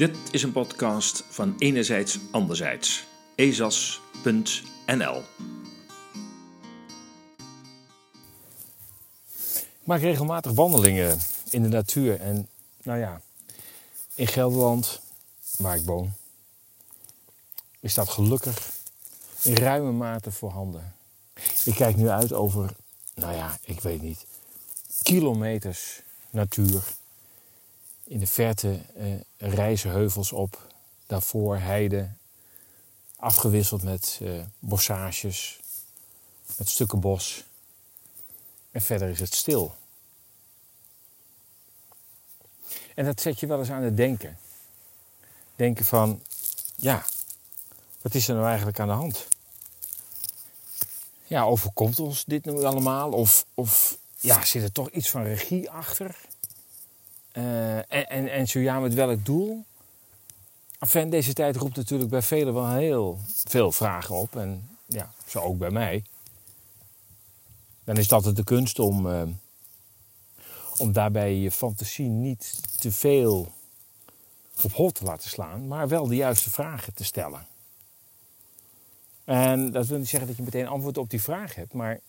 Dit is een podcast van Enerzijds Anderzijds. ezas.nl Ik maak regelmatig wandelingen in de natuur. En nou ja, in Gelderland, waar ik woon, is dat gelukkig in ruime mate voorhanden. Ik kijk nu uit over, nou ja, ik weet niet, kilometers natuur. In de verte eh, rijzen heuvels op, daarvoor heide, afgewisseld met eh, bossages, met stukken bos. En verder is het stil. En dat zet je wel eens aan het denken. Denken van, ja, wat is er nou eigenlijk aan de hand? Ja, overkomt ons dit nu allemaal? Of, of ja, zit er toch iets van regie achter? Uh, en, en, en zo ja, met welk doel? Enfin, deze tijd roept natuurlijk bij velen wel heel veel vragen op. En ja, zo ook bij mij. Dan is het altijd de kunst om, uh, om daarbij je fantasie niet te veel op hol te laten slaan, maar wel de juiste vragen te stellen. En dat wil niet zeggen dat je meteen antwoord op die vraag hebt, maar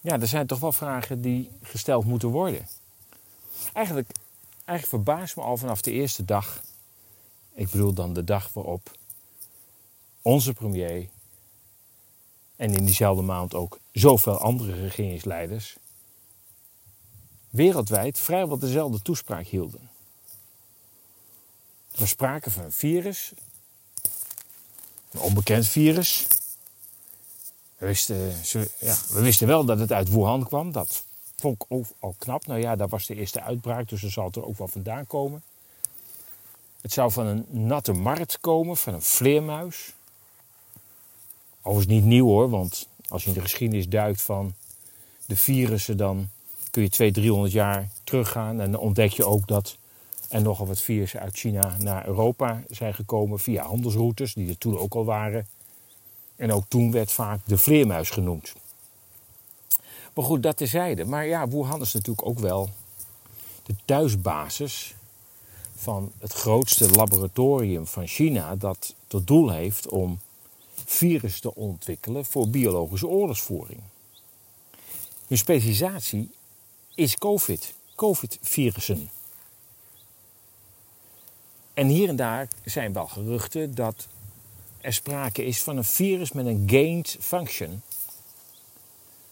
ja, er zijn toch wel vragen die gesteld moeten worden. Eigenlijk, eigenlijk verbaast me al vanaf de eerste dag, ik bedoel dan de dag waarop onze premier en in diezelfde maand ook zoveel andere regeringsleiders wereldwijd vrijwel dezelfde toespraak hielden. Er was sprake van een virus, een onbekend virus. We wisten, ja, we wisten wel dat het uit Wuhan kwam. Dat vond ik al knap. Nou ja, daar was de eerste uitbraak, dus er zal het er ook wel vandaan komen. Het zou van een natte markt komen, van een vleermuis. Overigens niet nieuw hoor, want als je in de geschiedenis duikt van de virussen, dan kun je 200, 300 jaar teruggaan. En dan ontdek je ook dat er nogal wat virussen uit China naar Europa zijn gekomen via handelsroutes, die er toen ook al waren. En ook toen werd vaak de vleermuis genoemd. Maar goed, dat terzijde. Maar ja, Wuhan is natuurlijk ook wel de thuisbasis van het grootste laboratorium van China dat tot doel heeft om virus te ontwikkelen voor biologische oorlogsvoering. Hun specialisatie is COVID, COVID-virussen. En hier en daar zijn wel geruchten dat er sprake is van een virus met een gained function.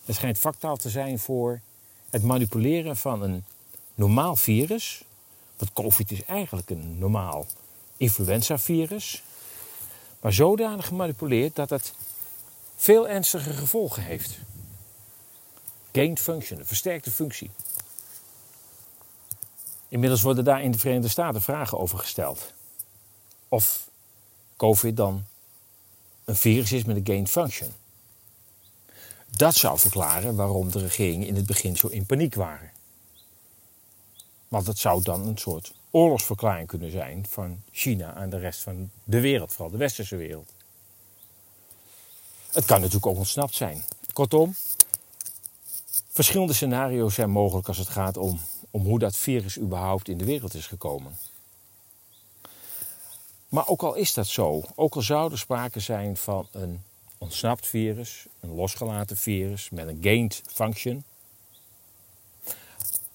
Het schijnt vaktaal te zijn voor het manipuleren van een normaal virus. Want COVID is eigenlijk een normaal influenzavirus. Maar zodanig gemanipuleerd dat het veel ernstige gevolgen heeft. Gained function, een versterkte functie. Inmiddels worden daar in de Verenigde Staten vragen over gesteld. Of COVID dan een virus is met een gain function. Dat zou verklaren waarom de regeringen in het begin zo in paniek waren. Want het zou dan een soort oorlogsverklaring kunnen zijn van China aan de rest van de wereld, vooral de westerse wereld. Het kan natuurlijk ook ontsnapt zijn. Kortom, verschillende scenario's zijn mogelijk als het gaat om om hoe dat virus überhaupt in de wereld is gekomen. Maar ook al is dat zo, ook al zou er sprake zijn van een ontsnapt virus, een losgelaten virus met een gained function,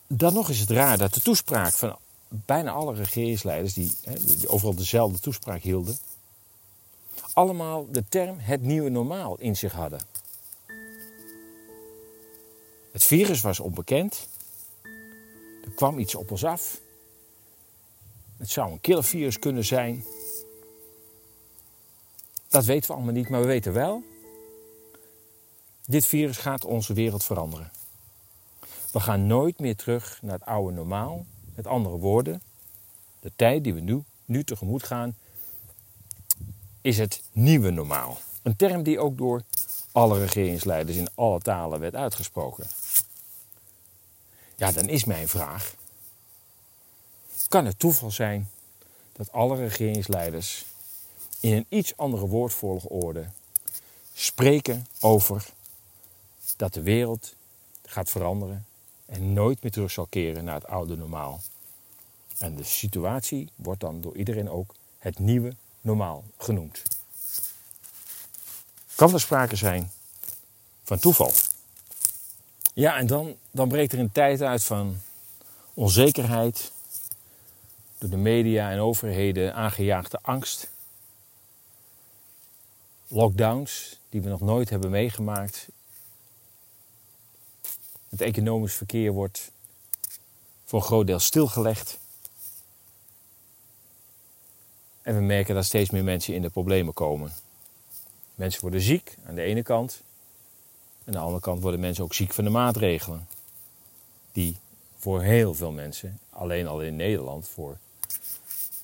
dan nog is het raar dat de toespraak van bijna alle regeringsleiders die, die overal dezelfde toespraak hielden, allemaal de term het nieuwe normaal in zich hadden. Het virus was onbekend, er kwam iets op ons af. Het zou een killervirus kunnen zijn. Dat weten we allemaal niet, maar we weten wel. Dit virus gaat onze wereld veranderen. We gaan nooit meer terug naar het oude normaal. Met andere woorden, de tijd die we nu, nu tegemoet gaan, is het nieuwe normaal. Een term die ook door alle regeringsleiders in alle talen werd uitgesproken. Ja, dan is mijn vraag: kan het toeval zijn dat alle regeringsleiders in een iets andere woordvolgorde spreken over dat de wereld gaat veranderen en nooit meer terug zal keren naar het oude normaal? En de situatie wordt dan door iedereen ook het nieuwe normaal genoemd. Kan er sprake zijn van toeval? Ja, en dan, dan breekt er een tijd uit van onzekerheid, door de media en overheden aangejaagde angst, lockdowns die we nog nooit hebben meegemaakt. Het economisch verkeer wordt voor een groot deel stilgelegd. En we merken dat steeds meer mensen in de problemen komen. Mensen worden ziek aan de ene kant. Aan de andere kant worden mensen ook ziek van de maatregelen. Die voor heel veel mensen, alleen al in Nederland, voor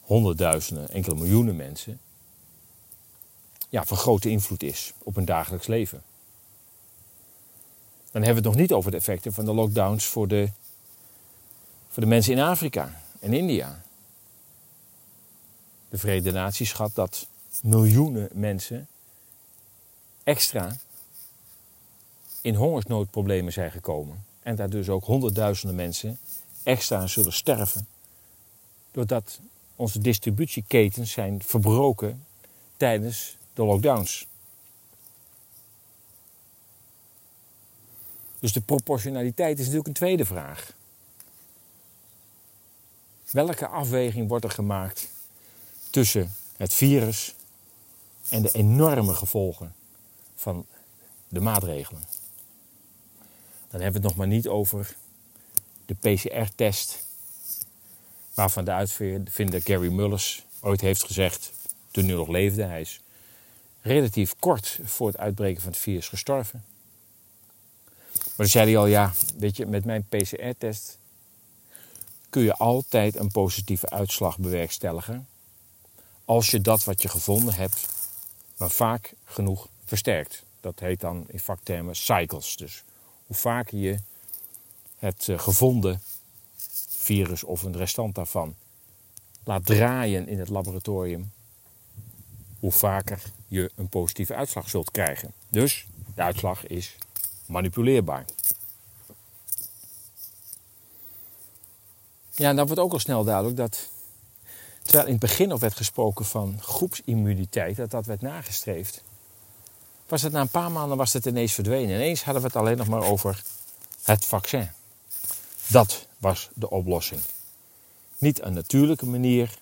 honderdduizenden, enkele miljoenen mensen, ja, van grote invloed is op hun dagelijks leven. Dan hebben we het nog niet over de effecten van de lockdowns voor de, voor de mensen in Afrika en India. De Verenigde Naties schat dat miljoenen mensen extra in hongersnoodproblemen zijn gekomen. En daar dus ook honderdduizenden mensen extra zullen sterven. Doordat onze distributieketens zijn verbroken tijdens de lockdowns. Dus de proportionaliteit is natuurlijk een tweede vraag. Welke afweging wordt er gemaakt tussen het virus en de enorme gevolgen van de maatregelen? Dan hebben we het nog maar niet over de PCR-test, waarvan de uitvinder Gary Mullers ooit heeft gezegd, toen hij nog leefde, hij is relatief kort voor het uitbreken van het virus gestorven. Maar dan zei hij al, ja, weet je, met mijn PCR-test kun je altijd een positieve uitslag bewerkstelligen. Als je dat wat je gevonden hebt, maar vaak genoeg versterkt. Dat heet dan in vaktermen cycles. Dus hoe vaker je het eh, gevonden virus of een restant daarvan laat draaien in het laboratorium, hoe vaker je een positieve uitslag zult krijgen. Dus de uitslag is manipuleerbaar. Ja, en dan wordt ook al snel duidelijk dat, terwijl in het begin al werd gesproken van groepsimmuniteit, dat dat werd nagestreefd, was het na een paar maanden was het ineens verdwenen. Ineens hadden we het alleen nog maar over het vaccin. Dat was de oplossing. Niet een natuurlijke manier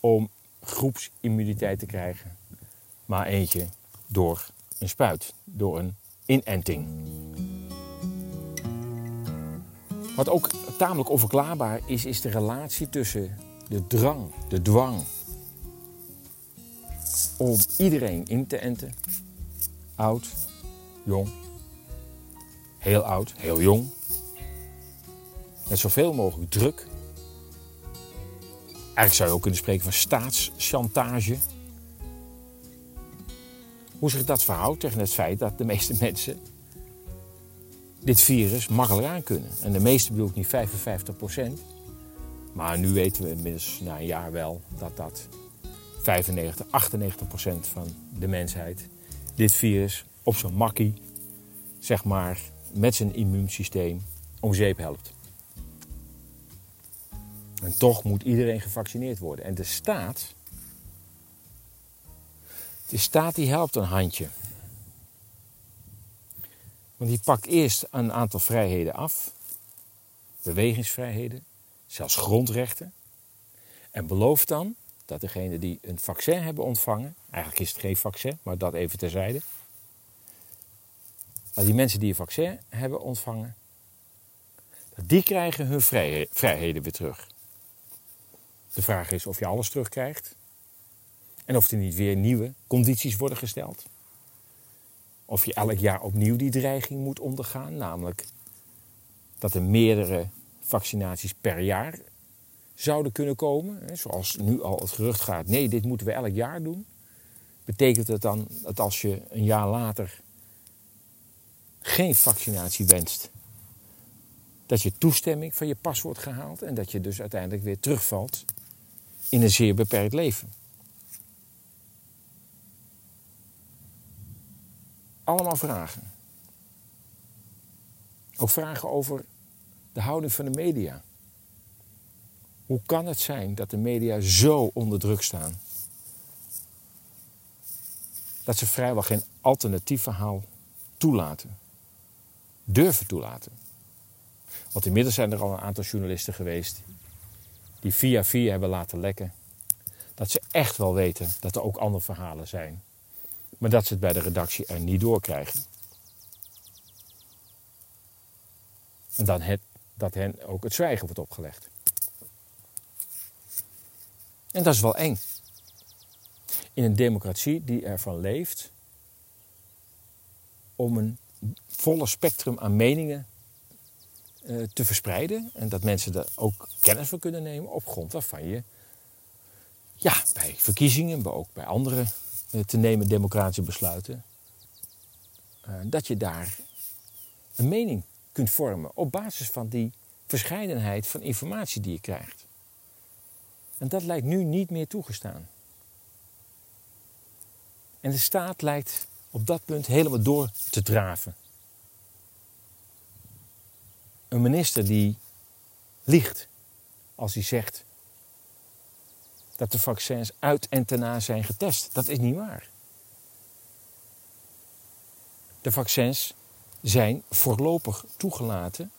om groepsimmuniteit te krijgen, maar eentje door een spuit, door een inenting. Wat ook tamelijk onverklaarbaar is, is de relatie tussen de drang, de dwang om iedereen in te enten. Oud, jong, heel oud, heel jong. Met zoveel mogelijk druk. Eigenlijk zou je ook kunnen spreken van staatschantage. Hoe zich dat verhoudt tegen het feit dat de meeste mensen dit virus makkelijk aan kunnen. En de meeste bedoel ik niet 55 procent. Maar nu weten we inmiddels na een jaar wel dat dat 95, 98 procent van de mensheid dit virus op zijn makkie, zeg maar, met zijn immuunsysteem om zeep helpt. En toch moet iedereen gevaccineerd worden. En de staat, de staat die helpt een handje. Want die pakt eerst een aantal vrijheden af, bewegingsvrijheden, zelfs grondrechten, en belooft dan dat degenen die een vaccin hebben ontvangen, eigenlijk is het geen vaccin, maar dat even terzijde, dat die mensen die een vaccin hebben ontvangen, die krijgen hun vrijheden weer terug. De vraag is of je alles terugkrijgt en of er niet weer nieuwe condities worden gesteld. Of je elk jaar opnieuw die dreiging moet ondergaan, namelijk dat er meerdere vaccinaties per jaar zouden kunnen komen. Zoals nu al het gerucht gaat, nee, dit moeten we elk jaar doen. Betekent het dan dat als je een jaar later geen vaccinatie wenst, dat je toestemming van je pas wordt gehaald en dat je dus uiteindelijk weer terugvalt in een zeer beperkt leven? Allemaal vragen. Ook vragen over de houding van de media. Hoe kan het zijn dat de media zo onder druk staan? Dat ze vrijwel geen alternatief verhaal toelaten. Durven toelaten. Want inmiddels zijn er al een aantal journalisten geweest die via via hebben laten lekken. Dat ze echt wel weten dat er ook andere verhalen zijn. Maar dat ze het bij de redactie er niet door krijgen. En dan dat hen ook het zwijgen wordt opgelegd. En dat is wel eng. In een democratie die ervan leeft om een volle spectrum aan meningen uh, te verspreiden. En dat mensen daar ook kennis van kunnen nemen op grond waarvan je ja, bij verkiezingen, maar ook bij andere te nemen democratische besluiten, uh, dat je daar een mening kunt vormen op basis van die verscheidenheid van informatie die je krijgt. En dat lijkt nu niet meer toegestaan. En de staat lijkt op dat punt helemaal door te draven. Een minister die liegt als hij zegt dat de vaccins uit en daarna zijn getest. Dat is niet waar. De vaccins zijn voorlopig toegelaten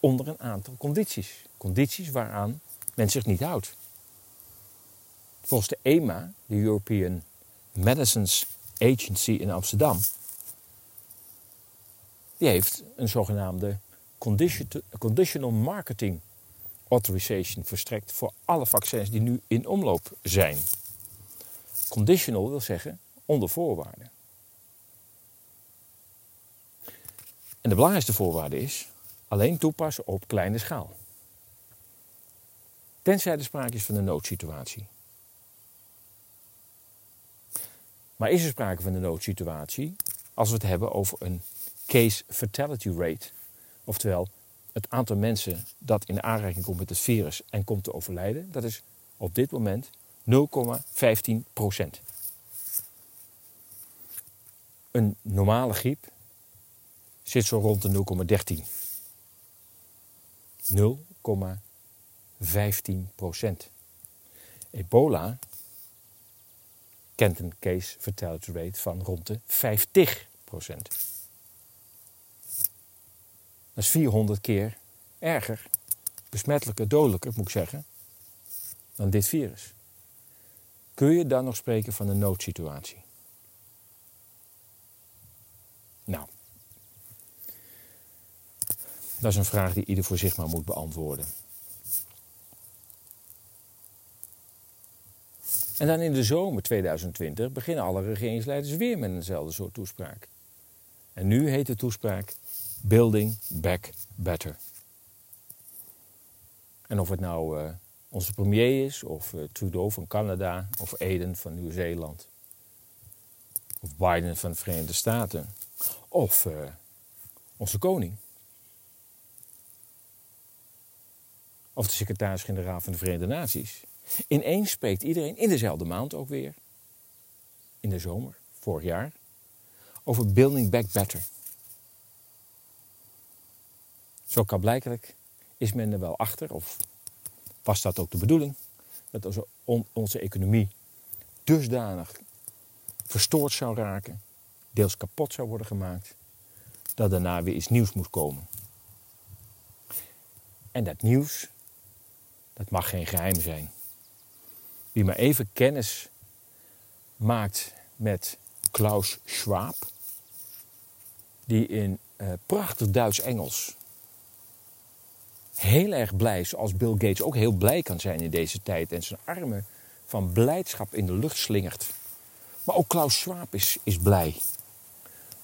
onder een aantal condities. Condities waaraan men zich niet houdt. Volgens de EMA, de European Medicines Agency in Amsterdam, die heeft een zogenaamde conditional marketing authorization verstrekt voor alle vaccins die nu in omloop zijn. Conditional wil zeggen onder voorwaarden. En de belangrijkste voorwaarde is alleen toepassen op kleine schaal. Tenzij er sprake is van een noodsituatie. Maar is er sprake van een noodsituatie als we het hebben over een case fatality rate? Oftewel, het aantal mensen dat in aanraking komt met het virus en komt te overlijden, dat is op dit moment 0,15 procent. Een normale griep zit zo rond de 0,13. 0,15 procent. Ebola kent een case fatality rate van rond de 50 procent. Dat is 400 keer erger, besmettelijker, dodelijker moet ik zeggen, dan dit virus. Kun je dan nog spreken van een noodsituatie? Nou, dat is een vraag die ieder voor zich maar moet beantwoorden. En dan in de zomer 2020 beginnen alle regeringsleiders weer met eenzelfde soort toespraak. En nu heet de toespraak Building Back Better. En of het nou uh, onze premier is, of uh, Trudeau van Canada, of Eden van Nieuw-Zeeland, of Biden van de Verenigde Staten, of uh, onze koning, of de secretaris-generaal van de Verenigde Naties. Ineens spreekt iedereen in dezelfde maand ook weer, in de zomer, vorig jaar, over Building Back Better. Zo kan blijkelijk is men er wel achter, of was dat ook de bedoeling, dat onze, onze economie dusdanig verstoord zou raken, deels kapot zou worden gemaakt, dat daarna weer iets nieuws moet komen. En dat nieuws, dat mag geen geheim zijn. Wie maar even kennis maakt met Klaus Schwab, die in uh, prachtig Duits-Engels heel erg blij, zoals Bill Gates ook heel blij kan zijn in deze tijd en zijn armen van blijdschap in de lucht slingert. Maar ook Klaus Schwab is, is blij.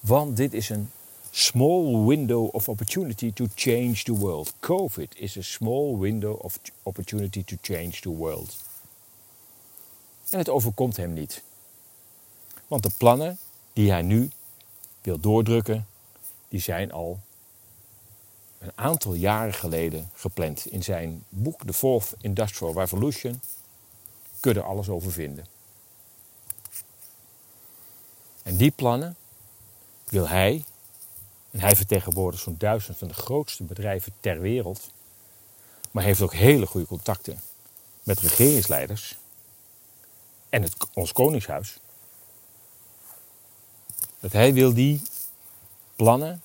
Want dit is een small window of opportunity to change the world. COVID is a small window of opportunity to change the world. En het overkomt hem niet. Want de plannen die hij nu wil doordrukken, die zijn al een aantal jaren geleden gepland. In zijn boek The Fourth Industrial Revolution kun je er alles over vinden. En die plannen wil hij, en hij vertegenwoordigt zo'n duizend van de grootste bedrijven ter wereld, maar heeft ook hele goede contacten met regeringsleiders en het, ons koningshuis. Dat hij wil die plannen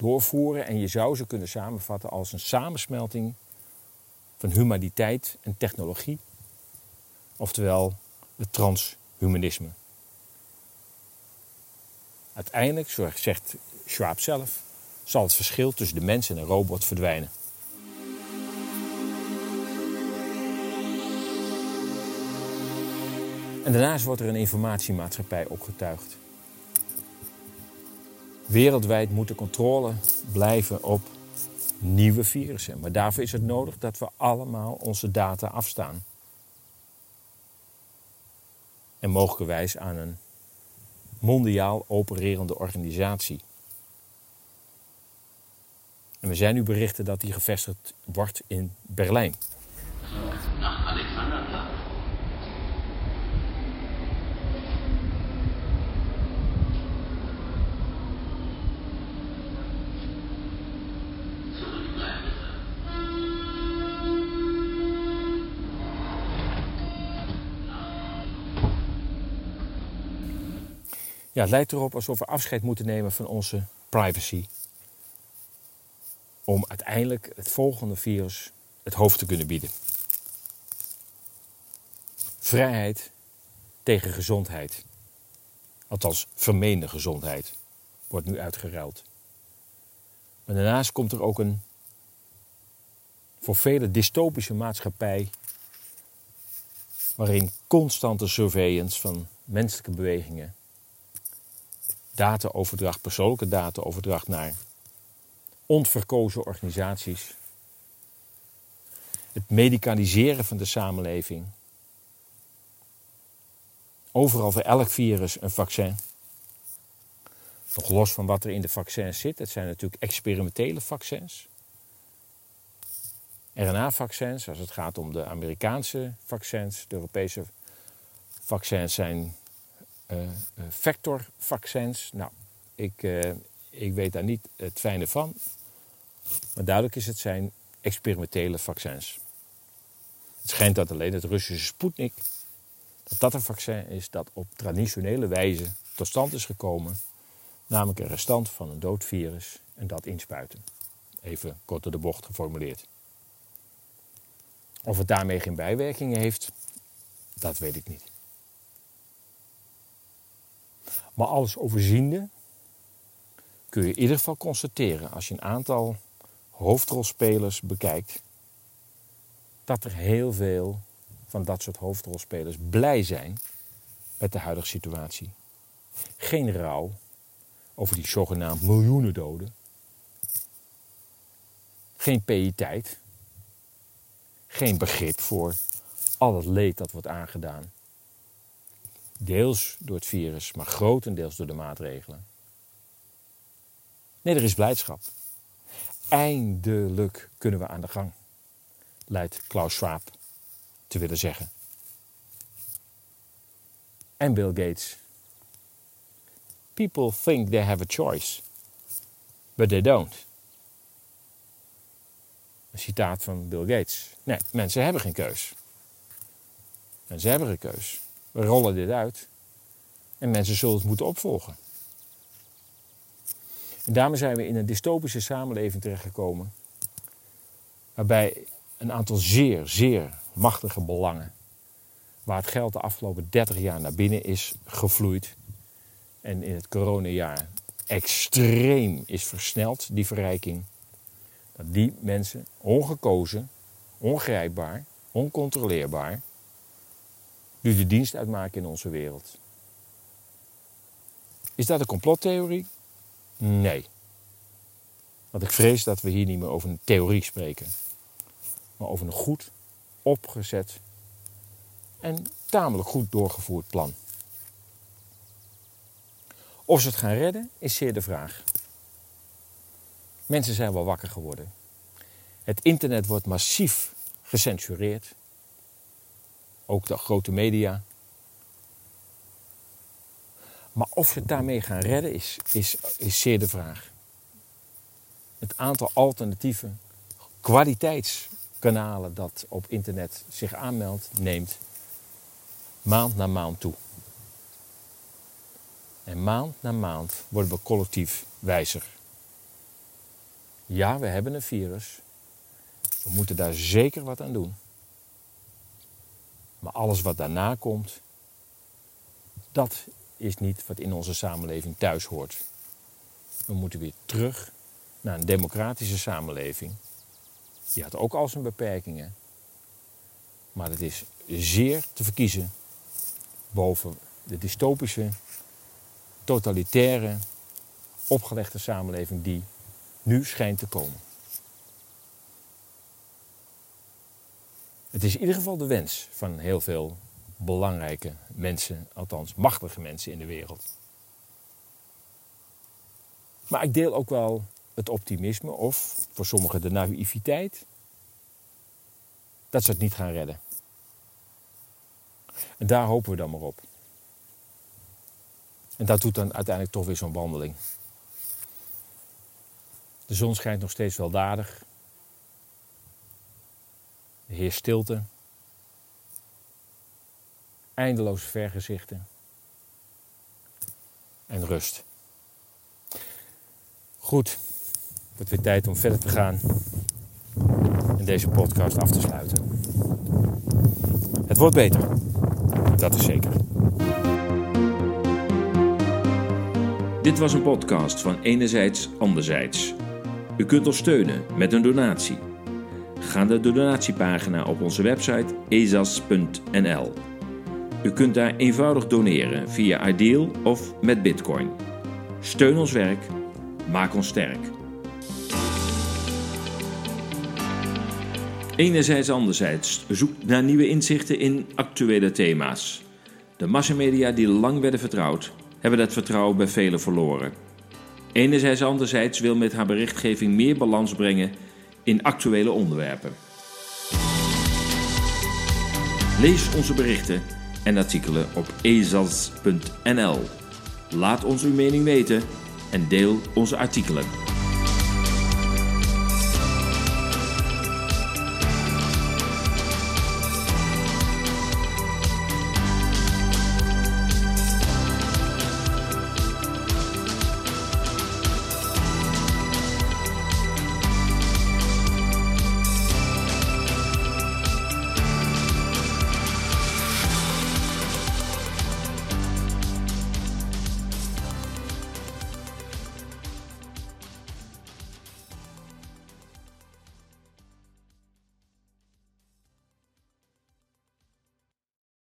doorvoeren en je zou ze kunnen samenvatten als een samensmelting van humaniteit en technologie. Oftewel het transhumanisme. Uiteindelijk, zoals zegt Schwab zelf, zal het verschil tussen de mens en een robot verdwijnen. En daarnaast wordt er een informatiemaatschappij opgetuigd. Wereldwijd moet de controle blijven op nieuwe virussen. Maar daarvoor is het nodig dat we allemaal onze data afstaan. En mogelijkerwijs aan een mondiaal opererende organisatie. En we zijn nu berichten dat die gevestigd wordt in Berlijn. Ja, het lijkt erop alsof we afscheid moeten nemen van onze privacy. Om uiteindelijk het volgende virus het hoofd te kunnen bieden. Vrijheid tegen gezondheid. Althans, vermeende gezondheid wordt nu uitgeruild. Maar daarnaast komt er ook een voor vele dystopische maatschappij. waarin constante surveillance van menselijke bewegingen dataoverdracht, persoonlijke dataoverdracht naar onverkozen organisaties. Het medicaliseren van de samenleving. Overal voor elk virus een vaccin. Nog los van wat er in de vaccins zit. Het zijn natuurlijk experimentele vaccins. RNA-vaccins, als het gaat om de Amerikaanse vaccins. De Europese vaccins zijn vectorvaccins. Nou, ik, uh, ik weet daar niet het fijne van. Maar duidelijk is, het zijn experimentele vaccins. Het schijnt dat alleen het Russische Sputnik, dat dat een vaccin is dat op traditionele wijze tot stand is gekomen. Namelijk een restant van een dood virus en dat inspuiten. Even kort door de bocht geformuleerd. Of het daarmee geen bijwerkingen heeft, dat weet ik niet. Maar alles overziende kun je in ieder geval constateren als je een aantal hoofdrolspelers bekijkt, dat er heel veel van dat soort hoofdrolspelers blij zijn met de huidige situatie. Geen rouw over die zogenaamd miljoenen doden. Geen piëteit. Geen begrip voor al het leed dat wordt aangedaan Deels door het virus, maar grotendeels door de maatregelen. Nee, er is blijdschap. Eindelijk kunnen we aan de gang, lijkt Klaus Schwab te willen zeggen. En Bill Gates. People think they have a choice, but they don't. Een citaat van Bill Gates. Nee, mensen hebben geen keus. Mensen hebben geen keus. We rollen dit uit en mensen zullen het moeten opvolgen. En daarmee zijn we in een dystopische samenleving terechtgekomen, waarbij een aantal zeer, zeer machtige belangen, waar het geld de afgelopen 30 jaar naar binnen is gevloeid en in het coronajaar extreem is versneld, die verrijking, dat die mensen ongekozen, ongrijpbaar, oncontroleerbaar, nu de dienst uitmaken in onze wereld. Is dat een complottheorie? Nee. Want ik vrees dat we hier niet meer over een theorie spreken, maar over een goed opgezet en tamelijk goed doorgevoerd plan. Of ze het gaan redden, is zeer de vraag. Mensen zijn wel wakker geworden. Het internet wordt massief gecensureerd ook de grote media. Maar of ze het daarmee gaan redden is, is, is zeer de vraag. Het aantal alternatieve, kwaliteits kanalen dat op internet zich aanmeldt, neemt maand na maand toe. En maand na maand worden we collectief wijzer. Ja, we hebben een virus. We moeten daar zeker wat aan doen. Maar alles wat daarna komt, dat is niet wat in onze samenleving thuis hoort. We moeten weer terug naar een democratische samenleving. Die had ook al zijn beperkingen. Maar het is zeer te verkiezen boven de dystopische, totalitaire, opgelegde samenleving die nu schijnt te komen. Het is in ieder geval de wens van heel veel belangrijke mensen, althans machtige mensen in de wereld. Maar ik deel ook wel het optimisme of voor sommigen de naïviteit dat ze het niet gaan redden. En daar hopen we dan maar op. En dat doet dan uiteindelijk toch weer zo'n wandeling. De zon schijnt nog steeds weldadig. Heer stilte. Eindeloze vergezichten. En rust. Goed, het wordt weer tijd om verder te gaan en deze podcast af te sluiten. Het wordt beter, dat is zeker. Dit was een podcast van Enerzijds Anderzijds. U kunt ons steunen met een donatie. Ga naar de donatiepagina op onze website ezas.nl. U kunt daar eenvoudig doneren via Ideal of met Bitcoin. Steun ons werk, maak ons sterk. Enerzijds anderzijds zoekt naar nieuwe inzichten in actuele thema's. De massamedia die lang werden vertrouwd, hebben dat vertrouwen bij velen verloren. Enerzijds anderzijds wil met haar berichtgeving meer balans brengen in actuele onderwerpen. Lees onze berichten en artikelen op ezas.nl. Laat ons uw mening weten en deel onze artikelen.